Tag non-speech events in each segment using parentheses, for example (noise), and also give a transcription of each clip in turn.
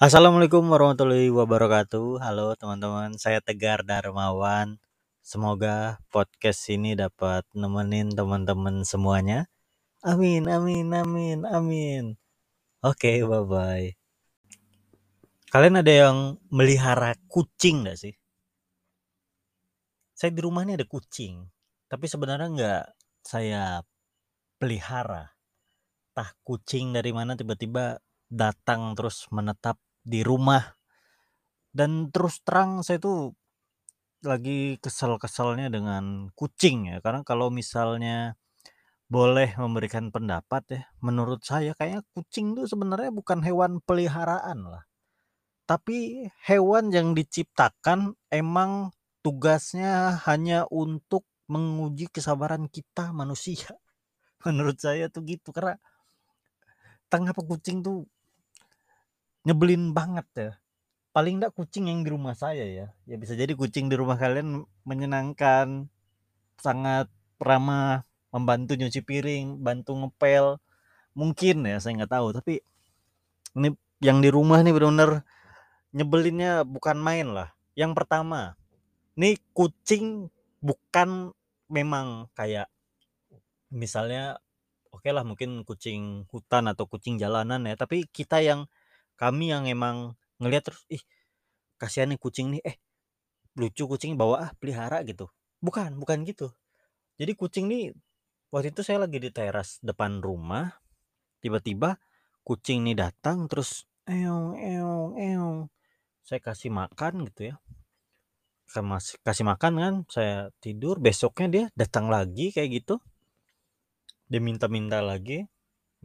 Assalamualaikum warahmatullahi wabarakatuh. Halo teman-teman, saya Tegar Darmawan. Semoga podcast ini dapat nemenin teman-teman semuanya. Amin, amin, amin, amin. Oke, bye-bye. Kalian ada yang melihara kucing gak sih? Saya di rumah ini ada kucing, tapi sebenarnya nggak saya pelihara. Tah kucing dari mana tiba-tiba datang terus menetap di rumah. Dan terus terang saya tuh lagi kesel-keselnya dengan kucing ya. Karena kalau misalnya boleh memberikan pendapat ya, menurut saya kayaknya kucing tuh sebenarnya bukan hewan peliharaan lah. Tapi hewan yang diciptakan emang tugasnya hanya untuk menguji kesabaran kita manusia. (laughs) Menurut saya tuh gitu karena tengah kucing tuh nyebelin banget ya. Paling enggak kucing yang di rumah saya ya. Ya bisa jadi kucing di rumah kalian menyenangkan, sangat ramah, membantu nyuci piring, bantu ngepel. Mungkin ya, saya nggak tahu. Tapi ini yang di rumah nih benar-benar nyebelinnya bukan main lah. Yang pertama, nih kucing bukan memang kayak misalnya oke lah mungkin kucing hutan atau kucing jalanan ya, tapi kita yang kami yang emang ngelihat terus ih kasihan nih kucing nih eh lucu kucing bawa ah pelihara gitu. Bukan, bukan gitu. Jadi kucing nih waktu itu saya lagi di teras depan rumah, tiba-tiba kucing nih datang terus eong eong eong. Saya kasih makan gitu ya. Kasih makan kan, saya tidur, besoknya dia datang lagi kayak gitu. Dia minta-minta lagi.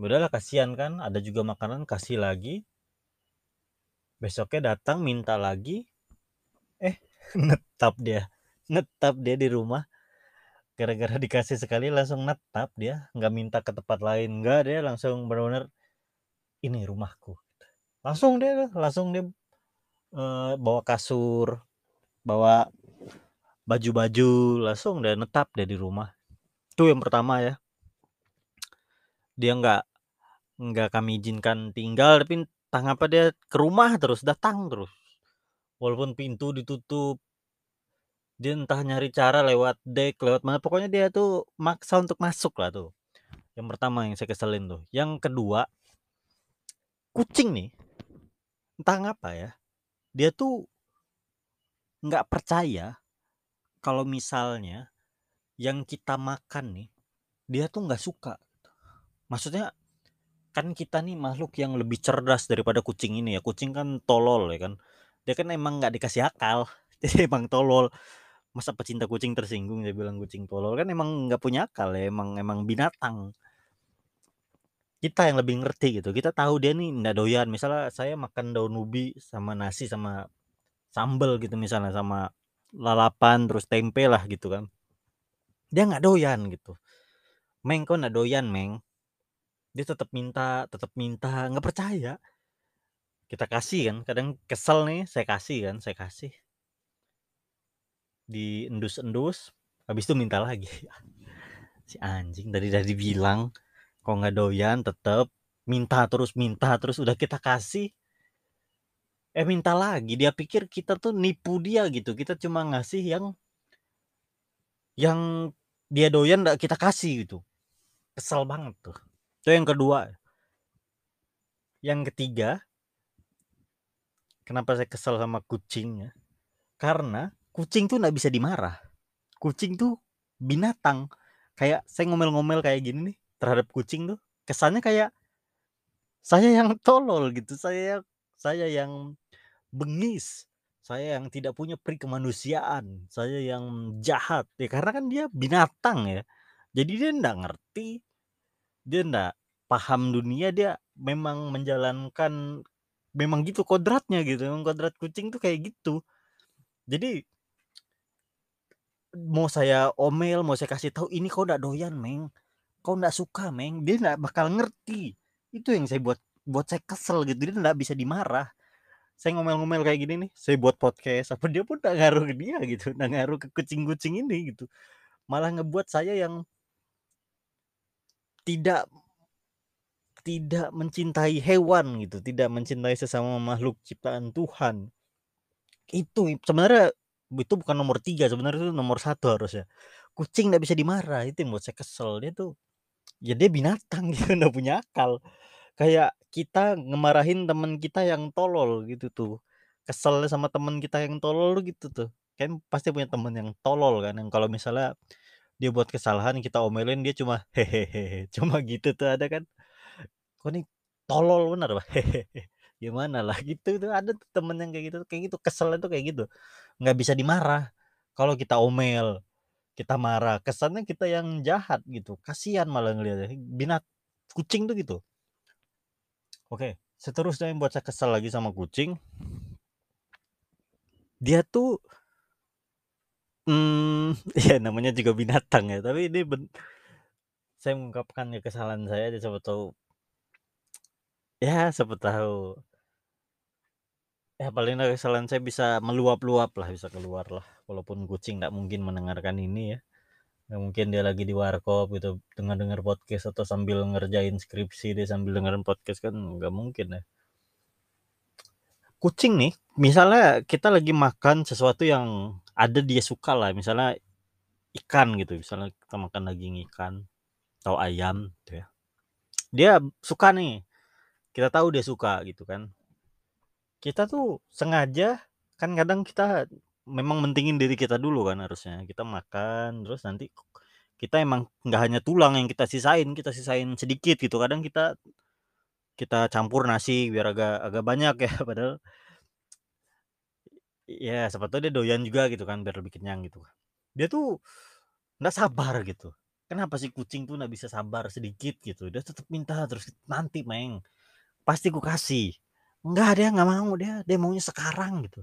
Udahlah kasihan kan, ada juga makanan kasih lagi. Besoknya datang minta lagi. Eh, (laughs) netap dia. Netap dia di rumah. Gara-gara dikasih sekali langsung netap dia, nggak minta ke tempat lain, nggak dia langsung benar-benar ini rumahku. Langsung dia langsung dia eh, bawa kasur, bawa baju-baju, langsung dia netap dia di rumah. Itu yang pertama ya. Dia nggak nggak kami izinkan tinggal, tapi entah ngapa dia ke rumah terus, datang terus. Walaupun pintu ditutup, dia entah nyari cara lewat dek, lewat mana, pokoknya dia tuh maksa untuk masuk lah tuh. Yang pertama yang saya keselin tuh. Yang kedua, kucing nih, entah ngapa ya, dia tuh nggak percaya kalau misalnya yang kita makan nih, dia tuh nggak suka. Maksudnya kan kita nih makhluk yang lebih cerdas daripada kucing ini ya. Kucing kan tolol ya kan. Dia kan emang nggak dikasih akal, (laughs) jadi emang tolol. Masa pecinta kucing tersinggung dia bilang kucing tolol kan emang nggak punya akal ya, emang emang binatang. Kita yang lebih ngerti gitu. Kita tahu dia nih nggak doyan. Misalnya saya makan daun ubi sama nasi sama sambel gitu misalnya sama lalapan terus tempe lah gitu kan. Dia nggak doyan gitu. Meng kok nggak doyan meng. Dia tetap minta, tetap minta, nggak percaya. Kita kasih kan, kadang kesel nih, saya kasih kan, saya kasih. Di endus-endus, habis itu minta lagi. (laughs) si anjing tadi dari bilang kok nggak doyan tetap minta terus minta terus udah kita kasih eh minta lagi dia pikir kita tuh nipu dia gitu kita cuma ngasih yang yang dia doyan kita kasih gitu kesel banget tuh itu yang kedua. Yang ketiga kenapa saya kesel sama kucing ya karena kucing tuh nggak bisa dimarah. Kucing tuh binatang. Kayak saya ngomel-ngomel kayak gini nih terhadap kucing tuh kesannya kayak saya yang (laughs) tolol gitu. Saya saya yang bengis. Saya yang tidak punya peri kemanusiaan. Saya yang jahat. Ya karena kan dia binatang ya. Jadi dia nggak ngerti dia nggak paham dunia dia memang menjalankan memang gitu kodratnya gitu memang kodrat kucing tuh kayak gitu. Jadi mau saya omel mau saya kasih tahu ini kau nggak doyan meng. Kau nggak suka meng. Dia nggak bakal ngerti. Itu yang saya buat buat saya kesel gitu. Dia nggak bisa dimarah. Saya ngomel-ngomel kayak gini nih saya buat podcast apa dia pun nggak ngaruh ke dia gitu nggak ngaruh ke kucing-kucing ini gitu. Malah ngebuat saya yang tidak tidak mencintai hewan gitu, tidak mencintai sesama makhluk ciptaan Tuhan. Itu sebenarnya itu bukan nomor 3 sebenarnya itu nomor 1 harusnya. Kucing nggak bisa dimarah, itu yang buat saya kesel. Dia tuh ya dia binatang (laughs) gitu, nggak punya akal. Kayak kita ngemarahin temen kita yang tolol gitu tuh. Keselnya sama temen kita yang tolol gitu tuh. Kan pasti punya temen yang tolol kan, yang kalau misalnya dia buat kesalahan kita omelin dia cuma, "Hehehe," (laughs) cuma gitu tuh ada kan. Kok nih tolol bener, Pak, hehehe. (laughs) Gimana lah gitu tuh ada tuh temen yang kayak gitu kayak gitu, keselnya tuh kayak gitu. Nggak bisa dimarah. Kalau kita omel, kita marah, kesannya kita yang jahat gitu, kasihan malah ngeliatnya. Binat kucing tuh gitu. Oke, seterusnya yang buat saya kesel lagi sama kucing dia tuh mmm, (laughs) ya namanya juga binatang ya, tapi ini ben saya mengungkapkan kekesalan saya aja siapa tahu ya siapa tahu ya paling enggak kesalahan saya bisa meluap-luap lah, bisa keluar lah, walaupun kucing nggak mungkin mendengarkan ini ya. Nggak mungkin dia lagi di warkop gitu, denger-denger podcast atau sambil ngerjain skripsi dia sambil dengerin podcast kan nggak mungkin ya. Kucing nih, misalnya kita lagi makan sesuatu yang ada dia suka lah, misalnya ikan gitu, misalnya kita makan daging ikan atau ayam gitu ya. Dia suka nih, kita tahu dia suka gitu kan. Kita tuh sengaja kan kadang kita memang mentingin diri kita dulu kan harusnya. Kita makan terus nanti kita emang nggak hanya tulang yang kita sisain, kita sisain sedikit gitu. Kadang kita kita campur nasi biar agak agak banyak ya (laughs) padahal ya siapa tahu dia doyan juga gitu kan biar lebih kenyang gitu. Dia tuh nggak sabar gitu. Kenapa sih kucing tuh nggak bisa sabar sedikit gitu? Dia tetap minta terus, "Nanti, Meng, pasti ku kasih." Enggak, dia nggak mau dia, dia maunya sekarang gitu.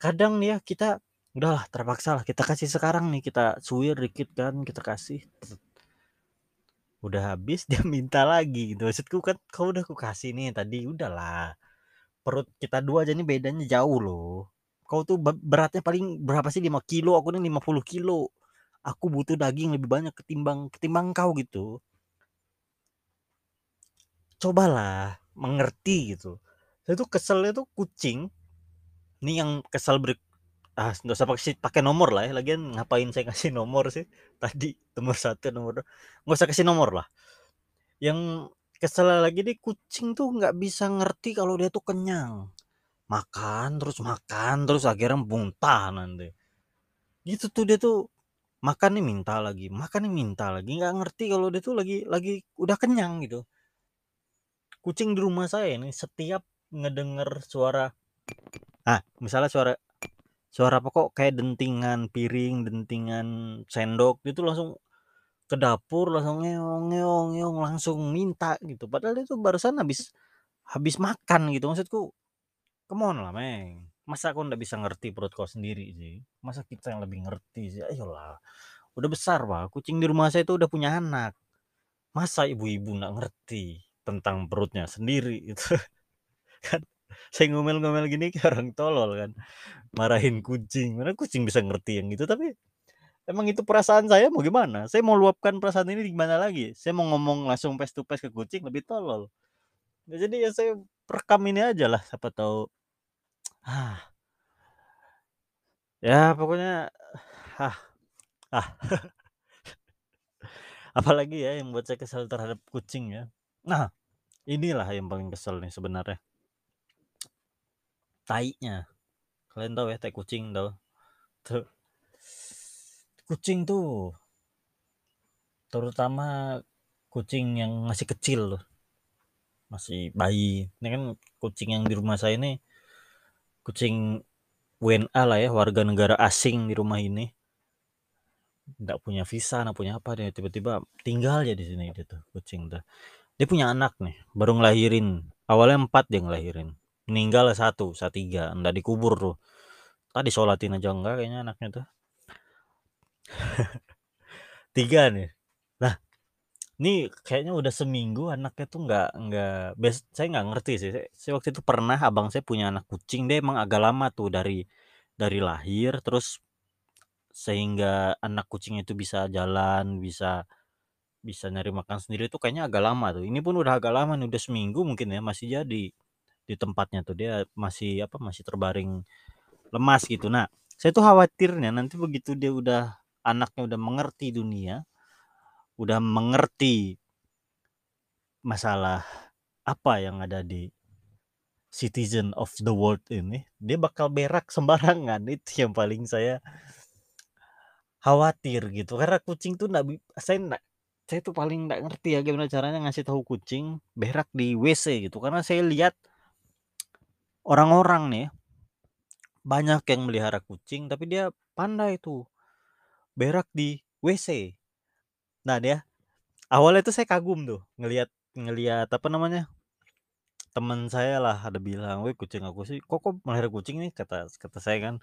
Kadang ya kita udahlah terpaksa lah kita kasih sekarang nih, kita suwir dikit kan, kita kasih. Udah habis (laughs) dia minta lagi gitu. Maksudku kan kau udah ku kasih nih tadi, udahlah. Perut kita dua aja nih bedanya jauh loh. Kau tuh be beratnya paling berapa sih 5 kilo, aku nih 50 kilo. Aku butuh daging lebih banyak ketimbang ketimbang kau gitu. Cobalah mengerti gitu. Saya tuh keselnya tuh kucing. Ini yang kesel ber ah nggak usah pakai pakai nomor lah ya, lagian ngapain saya kasih (laughs) nomor sih tadi nomor 1, nomor 2, nggak usah kasih nomor lah. Yang kesel lagi nih kucing tuh nggak bisa ngerti kalau dia tuh kenyang. Makan terus makan terus akhirnya muntah nanti. Gitu tuh dia tuh makan nih minta lagi, makan nih minta lagi, nggak ngerti kalau dia tuh lagi lagi udah kenyang gitu. Kucing di rumah saya nih setiap ngedenger suara ah, misalnya suara suara apa kok kayak dentingan piring, dentingan sendok, dia tuh langsung ke dapur langsung ngeong ngeong ngeong langsung minta gitu. Padahal dia tuh barusan habis habis makan gitu. Maksudku, come on lah, Meng. Masa kau nggak bisa ngerti perut kau sendiri sih? Masa kita yang lebih ngerti sih? Ayolah. Udah besar, Pak. Kucing di rumah saya itu udah punya anak. Masa ibu-ibu nggak ngerti tentang perutnya sendiri (laughs) gitu. Kan saya ngomel-ngomel gini kayak orang tolol kan. Marahin kucing, mana kucing bisa ngerti yang gitu, tapi emang itu perasaan saya mau gimana? Saya mau luapkan perasaan ini di mana lagi? Saya mau ngomong langsung face to face ke kucing lebih tolol. Ya jadi ya saya rekam ini aja lah, siapa tahu ah. Ya pokoknya ah ah. (laughs) Apalagi ya yang buat saya kesal terhadap kucing ya. Nah, inilah yang paling kesel nih sebenarnya. Tainya. Kalian tahu ya tai kucing tahu? Tuh. Kucing tuh terutama kucing yang masih kecil loh. Masih bayi. Ini kan kucing yang di rumah saya ini kucing WNA lah ya, warga negara asing di rumah ini. Nggak punya visa, nggak punya apa dia tiba-tiba tinggal aja di sini dia tuh kucing tuh. Dia punya anak nih, baru ngelahirin. Awalnya 4 dia ngelahirin. Meninggal satu, satu tiga, nggak dikubur tuh. Tadi sholatin aja enggak kayaknya anaknya tuh. (laughs) Tiga nih. Nah, ini kayaknya udah seminggu anaknya tuh nggak nggak bes saya nggak ngerti sih. Saya, saya waktu itu pernah abang saya punya anak kucing, dia emang agak lama tuh dari dari lahir terus sehingga anak kucing itu bisa jalan, bisa bisa nyari makan sendiri tuh kayaknya agak lama tuh. Ini pun udah agak lama nih, udah seminggu mungkin ya masih jadi di tempatnya tuh. Dia masih apa, masih terbaring lemas gitu. Nah, saya tuh khawatirnya nanti begitu dia udah anaknya udah mengerti dunia, udah mengerti masalah apa yang ada di citizen of the world ini, dia bakal berak (laughs) sembarangan. Itu yang paling saya khawatir gitu. Karena kucing tuh nggak bi saya nggak saya tuh paling nggak ngerti ya gimana caranya ngasih tahu kucing berak di WC gitu. Karena saya lihat orang-orang nih banyak yang melihara kucing tapi dia pandai tuh berak di WC. Nah, dia awalnya tuh saya kagum tuh ngelihat ngelihat apa namanya? Teman saya lah ada bilang, "Wih, kucing aku sih kok kok melihara kucing nih?" Kata kata saya kan,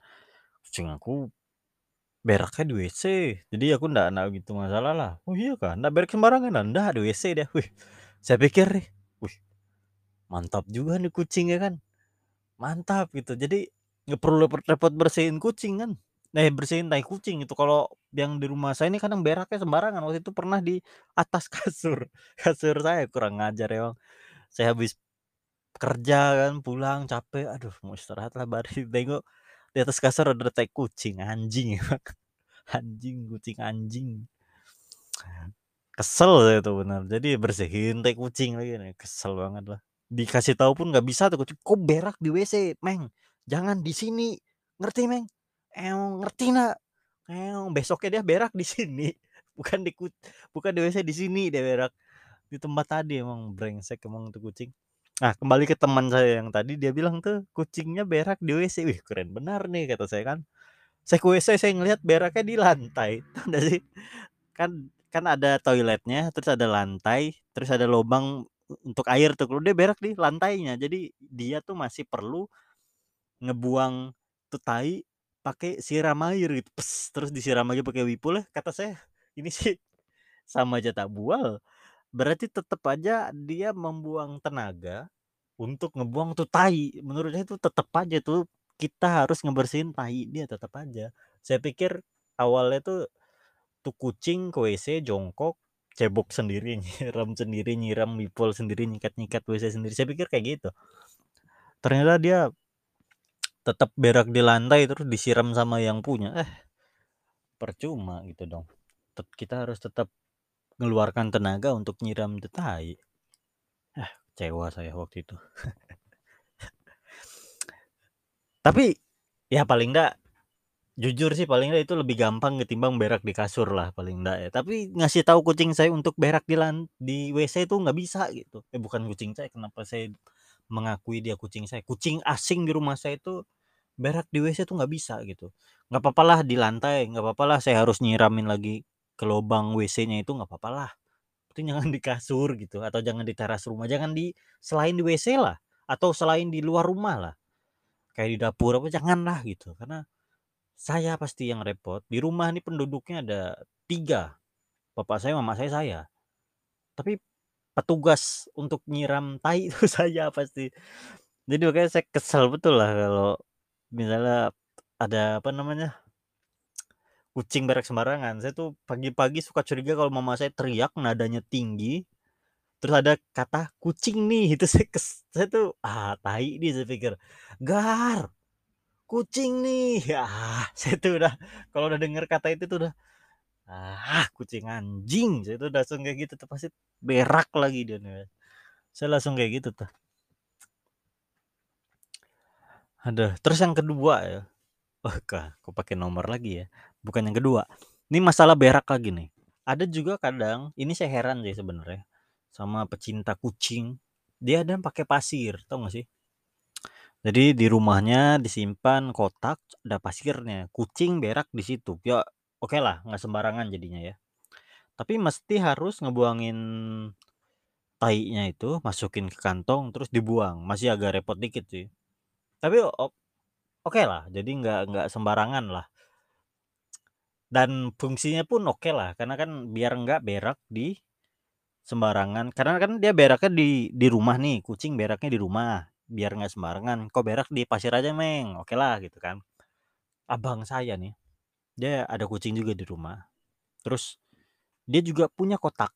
"Kucing aku beraknya di WC, jadi aku ndak ndak gitu masalah lah." "Oh iya kah? Ndak berak sembarangan ah?" "Ndak, di WC dia." Wih, saya pikir nih, wih, mantap juga nih kucing ya kan. Mantap gitu. Jadi nggak perlu repot-repot bersihin kucing kan. Eh, bersihin tai kucing itu. Kalau yang di rumah saya ini kadang beraknya sembarangan. Waktu itu pernah di atas (laughs) kasur. Kasur saya kurang ajar emang. Saya habis kerja kan pulang capek, aduh mau istirahat lah baru (laughs) tengok di atas kasur ada tai kucing, anjing emang. (laughs) Anjing, kucing anjing. Kesel saya tuh benar. Jadi bersihin tai kucing lagi nih, kesel banget lah. Dikasih tahu pun nggak bisa tuh "Kok berak di WC, Meng? Jangan di sini. Ngerti, Meng? Eong, ngerti nggak? Eong." Besoknya dia berak di sini, (laughs) bukan di bukan di WC, di sini dia berak. Di tempat tadi emang brengsek emang tuh kucing. Nah, kembali ke teman saya yang tadi dia bilang tuh kucingnya berak di WC. Wih, keren benar nih kata saya kan. Saya ke WC saya ngelihat beraknya di lantai. (laughs) Nggak sih? Kan kan ada toiletnya, terus ada lantai, terus ada lubang untuk air tuh. Kalau dia berak di lantainya. Jadi dia tuh masih perlu ngebuang tuh tai pakai siram air gitu. Pes, terus disiram aja pakai Wipol ya. Kata saya, (laughs) ini sih sama aja tak bual. Berarti tetap aja dia membuang tenaga untuk ngebuang tuh tai. Menurut saya itu tetap aja tuh kita harus ngebersihin tai dia tetap aja. Saya pikir awalnya tuh tuh kucing ke WC jongkok, cebok sendiri, (laughs) nyiram sendiri, nyiram Wipol sendiri, nyikat-nyikat WC sendiri. Saya pikir kayak gitu. Ternyata dia tetap berak di lantai terus disiram sama yang punya. Eh, percuma gitu dong. Tet kita harus tetap ngeluarkan tenaga untuk nyiram tuh tai. Eh, kecewa saya waktu itu. (laughs) Tapi ya paling ndak jujur sih paling itu lebih gampang ketimbang berak di kasur lah paling ndak ya. Tapi ngasih tahu kucing saya untuk berak di lan di WC itu nggak bisa gitu. Eh, bukan kucing saya, kenapa saya mengakui dia kucing saya. Kucing asing di rumah saya itu berak di WC tuh nggak bisa gitu. Nggak papalah di lantai, nggak papalah saya harus nyiramin lagi ke lubang WC-nya itu nggak papalah. Penting jangan di kasur gitu atau jangan di teras rumah, jangan di selain di WC lah atau selain di luar rumah lah. Kayak di dapur apa janganlah gitu. Karena saya pasti yang repot. Di rumah nih penduduknya ada 3. Bapak saya, mama saya, saya. Tapi petugas untuk nyiram tai itu (laughs) saya pasti. Jadi makanya saya kesel betul lah kalau misalnya ada apa namanya? kucing berak sembarangan. Saya tuh pagi-pagi suka curiga kalau mama saya teriak nadanya tinggi. Terus ada kata kucing nih, (laughs) itu saya kes saya tuh ah tai nih saya pikir. Gar, kucing nih. Ah, (laughs) saya tuh udah kalau udah denger kata itu tuh udah ah kucing anjing. Saya tuh langsung kayak gitu tuh pasti berak lagi dia nih. Saya langsung kayak gitu tuh. Aduh, terus yang kedua ya. Oh, kah, kok pakai nomor lagi ya? Bukan yang kedua. Ini masalah berak lagi nih. Ada juga kadang, ini saya heran sih sebenarnya sama pecinta kucing. Dia ada pakai pasir, tau gak sih? Jadi di rumahnya disimpan kotak, ada pasirnya. Kucing berak di situ. Ya, oke okay lah, nggak sembarangan jadinya ya. Tapi mesti harus ngebuangin tainya itu, masukin ke kantong, terus dibuang. Masih agak repot dikit sih. Tapi oke lah, jadi nggak nggak sembarangan lah. Dan fungsinya pun oke lah, karena kan biar nggak berak di sembarangan. Karena kan dia beraknya di di rumah nih, kucing beraknya di rumah, biar nggak sembarangan. Kok berak di pasir aja, Meng? Oke lah gitu kan. Abang saya nih, dia ada kucing juga di rumah. Terus dia juga punya kotak.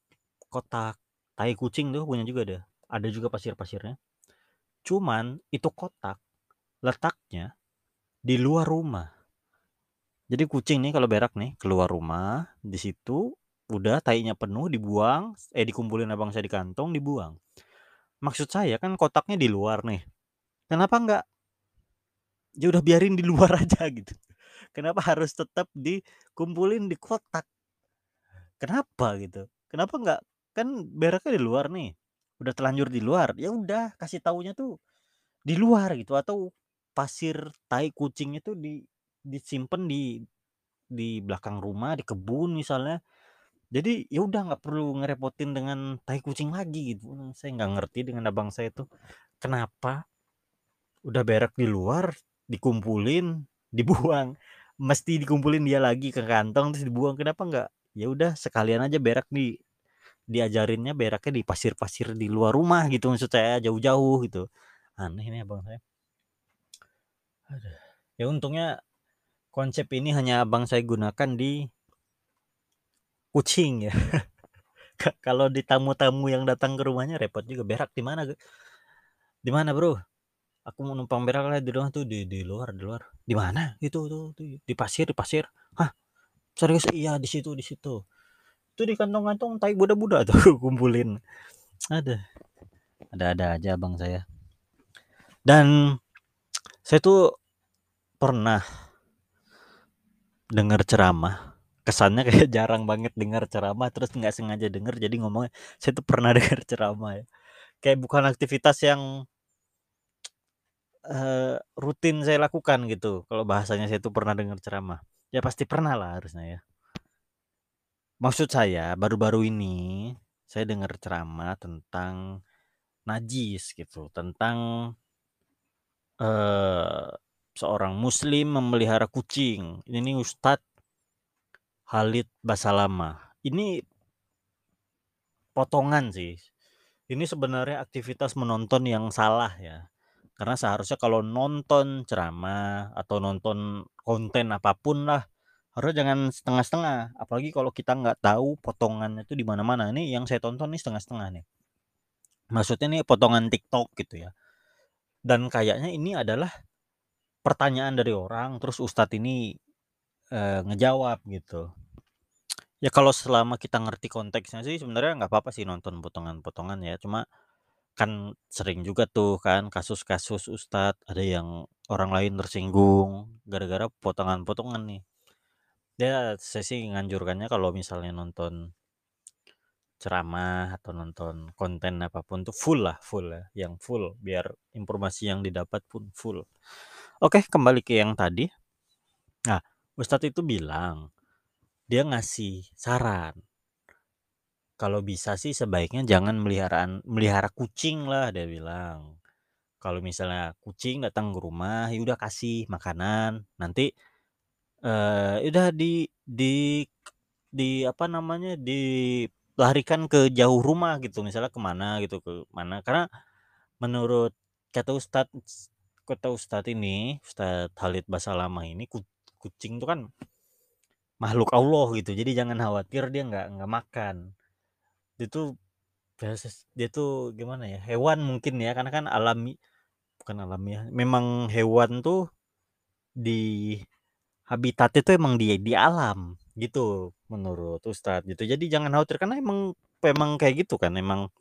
kotak tai kucing tuh punya juga ada. Ada juga pasir-pasirnya. Cuman itu kotak letaknya di luar rumah. Jadi kucing nih kalau berak nih keluar rumah, di situ udah tainya penuh dibuang, eh dikumpulin abang saya di kantong dibuang. Maksud saya kan kotaknya di luar nih. Kenapa nggak ya udah biarin di luar (laughs) aja gitu. Kenapa harus tetap dikumpulin di kotak? Kenapa gitu? Kenapa nggak kan beraknya di luar nih. Udah telanjur di luar. Ya udah kasih taunya tuh di luar gitu atau pasir tai kucing itu di disimpan di di belakang rumah, di kebun misalnya. Jadi ya udah nggak perlu ngerepotin dengan tai kucing lagi gitu. Saya nggak ngerti dengan abang saya tuh kenapa udah berak di luar dikumpulin (laughs) dibuang. Mesti dikumpulin dia lagi ke kantong terus dibuang. Kenapa nggak? Ya udah sekalian aja berak di diajarinnya beraknya di pasir-pasir di luar rumah gitu maksud saya jauh-jauh gitu. Aneh nih abang saya. Aduh. ya untungnya konsep ini hanya abang saya gunakan di kucing ya. (laughs) Kalau di tamu-tamu yang datang ke rumahnya repot juga berak di mana di mana bro? Aku mau numpang berak lah di rumah tuh di di luar di luar. Di mana? Itu tuh, tuh di pasir di pasir. Hah? Serius? Iya di situ di situ. Itu di kantong-kantong tai budak-budak tuh kumpulin. Ada. Ada-ada aja bang saya. Dan saya tuh pernah dengar ceramah kesannya kayak (laughs) jarang banget dengar ceramah terus nggak sengaja denger jadi ngomongnya saya tuh pernah (laughs) dengar ceramah ya. Kayak bukan aktivitas yang uh, rutin saya lakukan gitu kalau bahasanya saya tuh pernah dengar ceramah. Ya pasti pernah lah harusnya ya. Maksud saya baru-baru ini saya dengar ceramah tentang najis gitu tentang uh, seorang muslim memelihara kucing. Ini nih Ustadz Halid Basalama ini potongan sih. Ini sebenarnya aktivitas menonton yang salah ya. Karena seharusnya kalau nonton ceramah atau nonton konten apa pun lah harus jangan setengah-setengah. Apalagi kalau kita nggak tahu potongannya itu di mana-mana. Ini yang saya tonton nih setengah-setengah nih. Maksudnya nih potongan TikTok gitu ya. Dan kayaknya ini adalah pertanyaan dari orang terus Ustadz ini e, ngejawab gitu ya kalau selama kita ngerti konteksnya sih sebenarnya nggak apa-apa sih nonton potongan-potongan ya cuma kan sering juga tuh kan kasus-kasus Ustadz ada yang orang lain tersinggung gara-gara potongan-potongan nih Ya, saya sih nganjurkannya kalau misalnya nonton ceramah atau nonton konten apa pun tuh full lah, full ya, yang full biar informasi yang didapat pun full. Oke, kembali ke yang tadi. Nah, Ustadz itu bilang dia ngasih saran. Kalau bisa sih sebaiknya jangan meliharaan melihara kucing lah dia bilang. Kalau misalnya kucing datang ke rumah, ya udah kasih makanan, nanti uh, udah di di di apa namanya dilarikan ke jauh rumah gitu misalnya ke mana gitu ke mana karena menurut kata Ustadz kata Ustadz ini Ustadz Halid Basalama ini kucing itu kan makhluk Allah gitu. Jadi jangan khawatir dia nggak nggak makan. Itu dia tuh gimana ya hewan mungkin ya. Karena kan alami bukan alami ya memang hewan tuh di habitat itu emang di di alam gitu menurut Ustadz gitu. Jadi jangan khawatir karena emang emang kayak gitu kan emang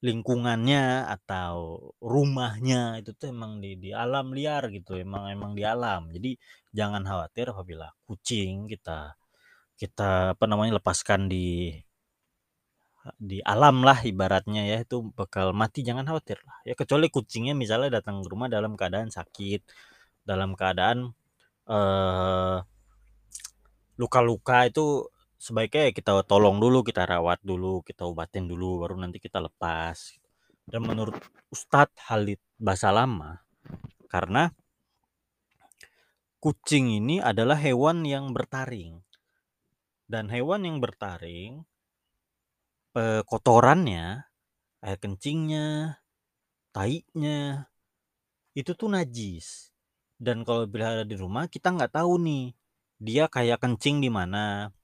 lingkungannya atau rumahnya itu tuh emang di di alam liar gitu emang emang di alam. Jadi jangan khawatir apabila kucing kita kita apa namanya lepaskan di di alam lah ibaratnya ya itu bakal mati jangan khawatir lah. Ya kecuali kucingnya misalnya datang ke rumah dalam keadaan sakit dalam keadaan uh, luka-luka itu sebaiknya kita tolong dulu, kita rawat dulu, kita obatin dulu, baru nanti kita lepas. Dan menurut Ustadz Halid Basalama, karena kucing ini adalah hewan yang bertaring. Dan hewan yang bertaring, kotorannya, air kencingnya, taiknya, itu tuh najis dan kalau berada di rumah kita nggak tahu nih dia kayak kencing di mana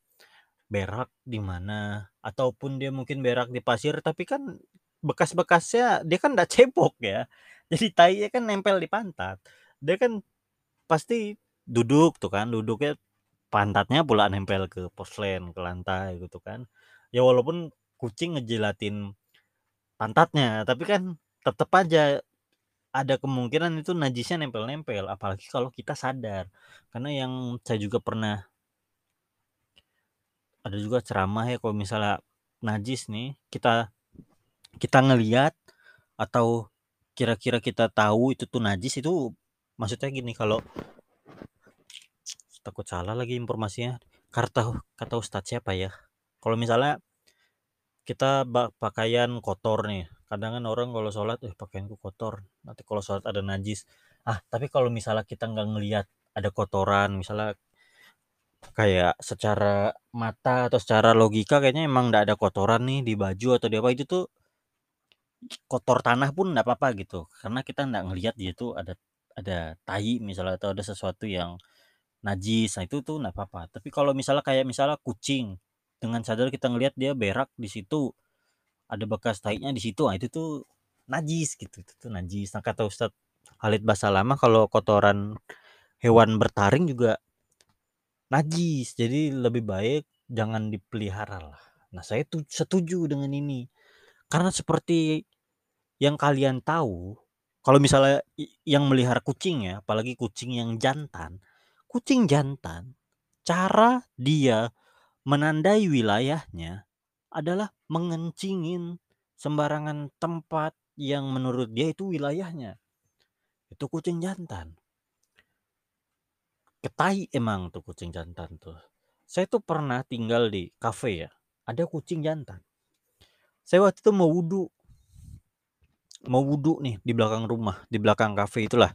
berak di mana ataupun dia mungkin berak di pasir tapi kan bekas-bekasnya dia kan nggak (laughs) cebok ya. Jadi tainya kan nempel di pantat. Dia kan pasti duduk tuh kan, duduknya pantatnya pula nempel ke porselen, ke lantai gitu kan. Ya walaupun kucing ngejilatin pantatnya, tapi kan tetep aja ada kemungkinan itu najisnya nempel-nempel, apalagi kalau kita sadar. Karena yang saya juga pernah ada juga ceramah ya kalau misalnya najis nih, kita kita ngelihat atau kira-kira kita tahu itu tuh najis itu maksudnya gini kalau takut salah lagi informasinya. Kata kata ustadz siapa ya? Kalau misalnya kita pakaian kotor nih, kadang kan orang kalau sholat, eh pakaianku kotor. Nanti kalau sholat ada najis. Ah, tapi kalau misalnya kita nggak ngelihat ada kotoran, misalnya kayak secara mata atau secara logika kayaknya emang nggak ada kotoran nih di baju atau di apa itu tuh kotor tanah pun nggak apa-apa gitu. Karena kita nggak ngelihat dia tuh ada ada tai misalnya atau ada sesuatu yang najis nah itu tuh nggak apa-apa. Tapi kalau misalnya kayak misalnya kucing dengan sadar kita ngelihat dia berak di situ ada bekas tainya di situ nah itu tuh najis gitu itu tuh najis. Nah kata Ustadz Halid Basalama kalau kotoran hewan bertaring juga najis jadi lebih baik jangan dipelihara lah. Nah saya tuh setuju dengan ini. Karena seperti yang kalian tahu kalau misalnya yang melihara kucing ya apalagi kucing yang jantan kucing jantan cara dia menandai wilayahnya adalah mengencingin sembarangan tempat yang menurut dia itu wilayahnya. Itu kucing jantan ketai emang tuh kucing jantan tuh. Saya tuh pernah tinggal di kafe ya ada kucing jantan. Saya waktu itu mau wudhu mau wudhu nih di belakang rumah di belakang kafe itulah.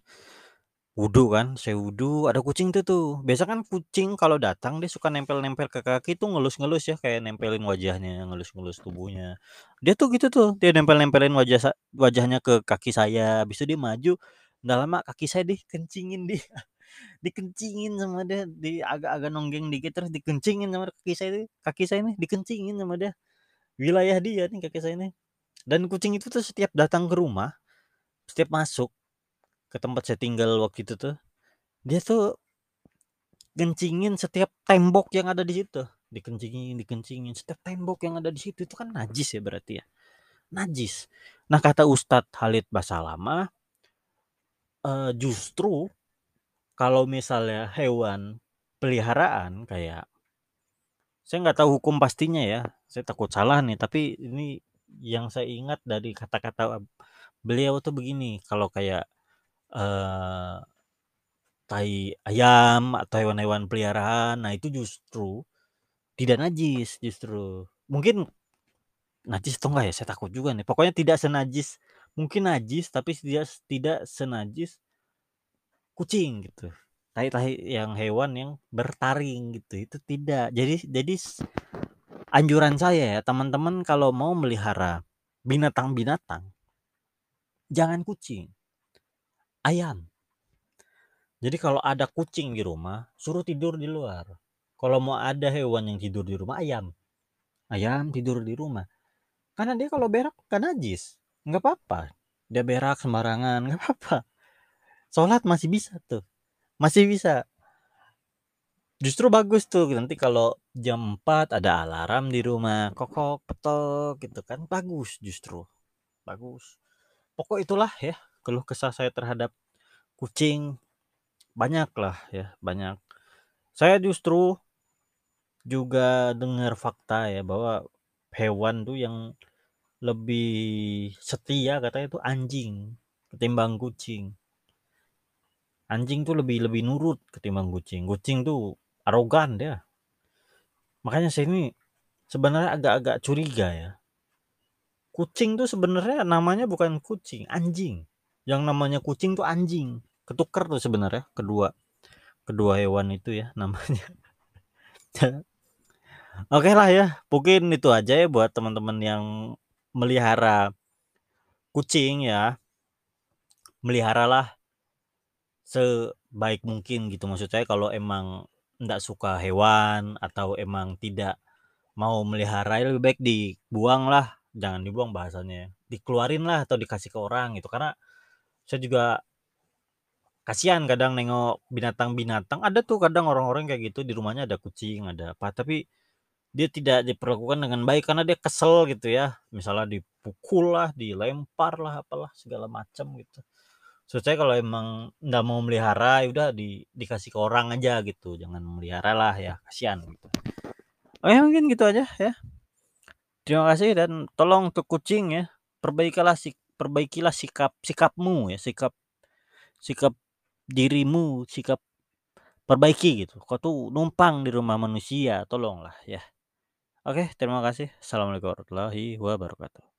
Wudhu kan saya wudhu ada kucing tuh tuh. Biasa kan kucing kalau datang dia suka nempel-nempel ke kaki tuh ngelus-ngelus ya kayak nempelin wajahnya ngelus-ngelus tubuhnya. Dia tuh gitu tuh dia nempel-nempelin wajah wajahnya ke kaki saya. Habis itu dia maju nggak lama kaki saya dikencingin dia (laughs) dikencingin sama dia di agak-agak nonggeng dikit terus dikencingin sama kaki saya ini kaki saya ini dikencingin sama dia. Wilayah dia nih kaki saya ini dan kucing itu tuh setiap datang ke rumah setiap masuk ke tempat saya tinggal waktu itu tuh dia tuh kencingin setiap tembok yang ada di situ. Dikencingin dikencingin setiap tembok yang ada di situ itu kan najis ya berarti ya. Najis. Nah kata Ustadz Halid Basalama eh, justru kalau misalnya hewan peliharaan kayak saya nggak tahu hukum pastinya ya saya takut salah nih tapi ini yang saya ingat dari kata-kata beliau tuh begini kalau kayak eh tai ayam atau hewan-hewan peliharaan nah itu justru tidak najis justru mungkin najis atau enggak ya saya takut juga nih. Pokoknya tidak senajis mungkin najis tapi tidak tidak senajis kucing gitu. Tai-tai yang hewan yang bertaring gitu. Itu tidak. Jadi jadi anjuran saya ya teman-teman kalau mau melihara binatang-binatang jangan kucing ayam. Jadi kalau ada kucing di rumah suruh tidur di luar. Kalau mau ada hewan yang tidur di rumah ayam. Ayam tidur di rumah. Karena dia kalau berak kan najis. Nggak apa-apa. Dia berak sembarangan (laughs) nggak apa-apa sholat masih bisa tuh. Masih bisa. Justru bagus tuh nanti kalau jam 4 ada alarm di rumah kokok petok gitu kan. Bagus justru. Bagus. Pokok itulah ya keluh kesah saya terhadap kucing. Banyak lah ya banyak. Saya justru juga dengar fakta ya bahwa hewan tuh yang lebih setia katanya itu anjing ketimbang kucing anjing tuh lebih lebih nurut ketimbang kucing. Kucing tuh arogan dia. Makanya saya ini sebenarnya agak-agak curiga ya. Kucing tuh sebenarnya namanya bukan kucing anjing. Yang namanya kucing tuh anjing. Ketukar tuh sebenarnya kedua kedua hewan itu ya (laughs) namanya. Oke lah ya mungkin itu aja ya buat teman-teman yang melihara kucing ya. Meliharalah sebaik mungkin gitu maksud saya kalau emang nggak suka hewan atau emang tidak mau melihara ya lebih baik dibuang lah, jangan dibuang bahasanya, dikeluarin lah atau dikasih ke orang gitu. Karena saya juga kasihan kadang nengok binatang-binatang, ada tuh kadang orang-orang kayak gitu di rumahnya ada kucing, ada apa, tapi dia tidak diperlakukan dengan baik karena dia kesel gitu ya. Misalnya dipukul lah, dilempar lah, apalah segala macam gitu. Saya kalau emang nggak mau melihara, ya udah di dikasih ke orang aja gitu, jangan melihara lah ya, kasihan gitu. Oke mungkin gitu aja ya. Terima kasih dan tolong untuk kucing ya, perbaikilah sik perbaikilah sikap sikapmu ya, sikap sikap dirimu, sikap perbaiki gitu. Kau tuh numpang di rumah manusia, tolonglah ya. Oke, terima kasih. Assalamualaikum warahmatullahi wabarakatuh.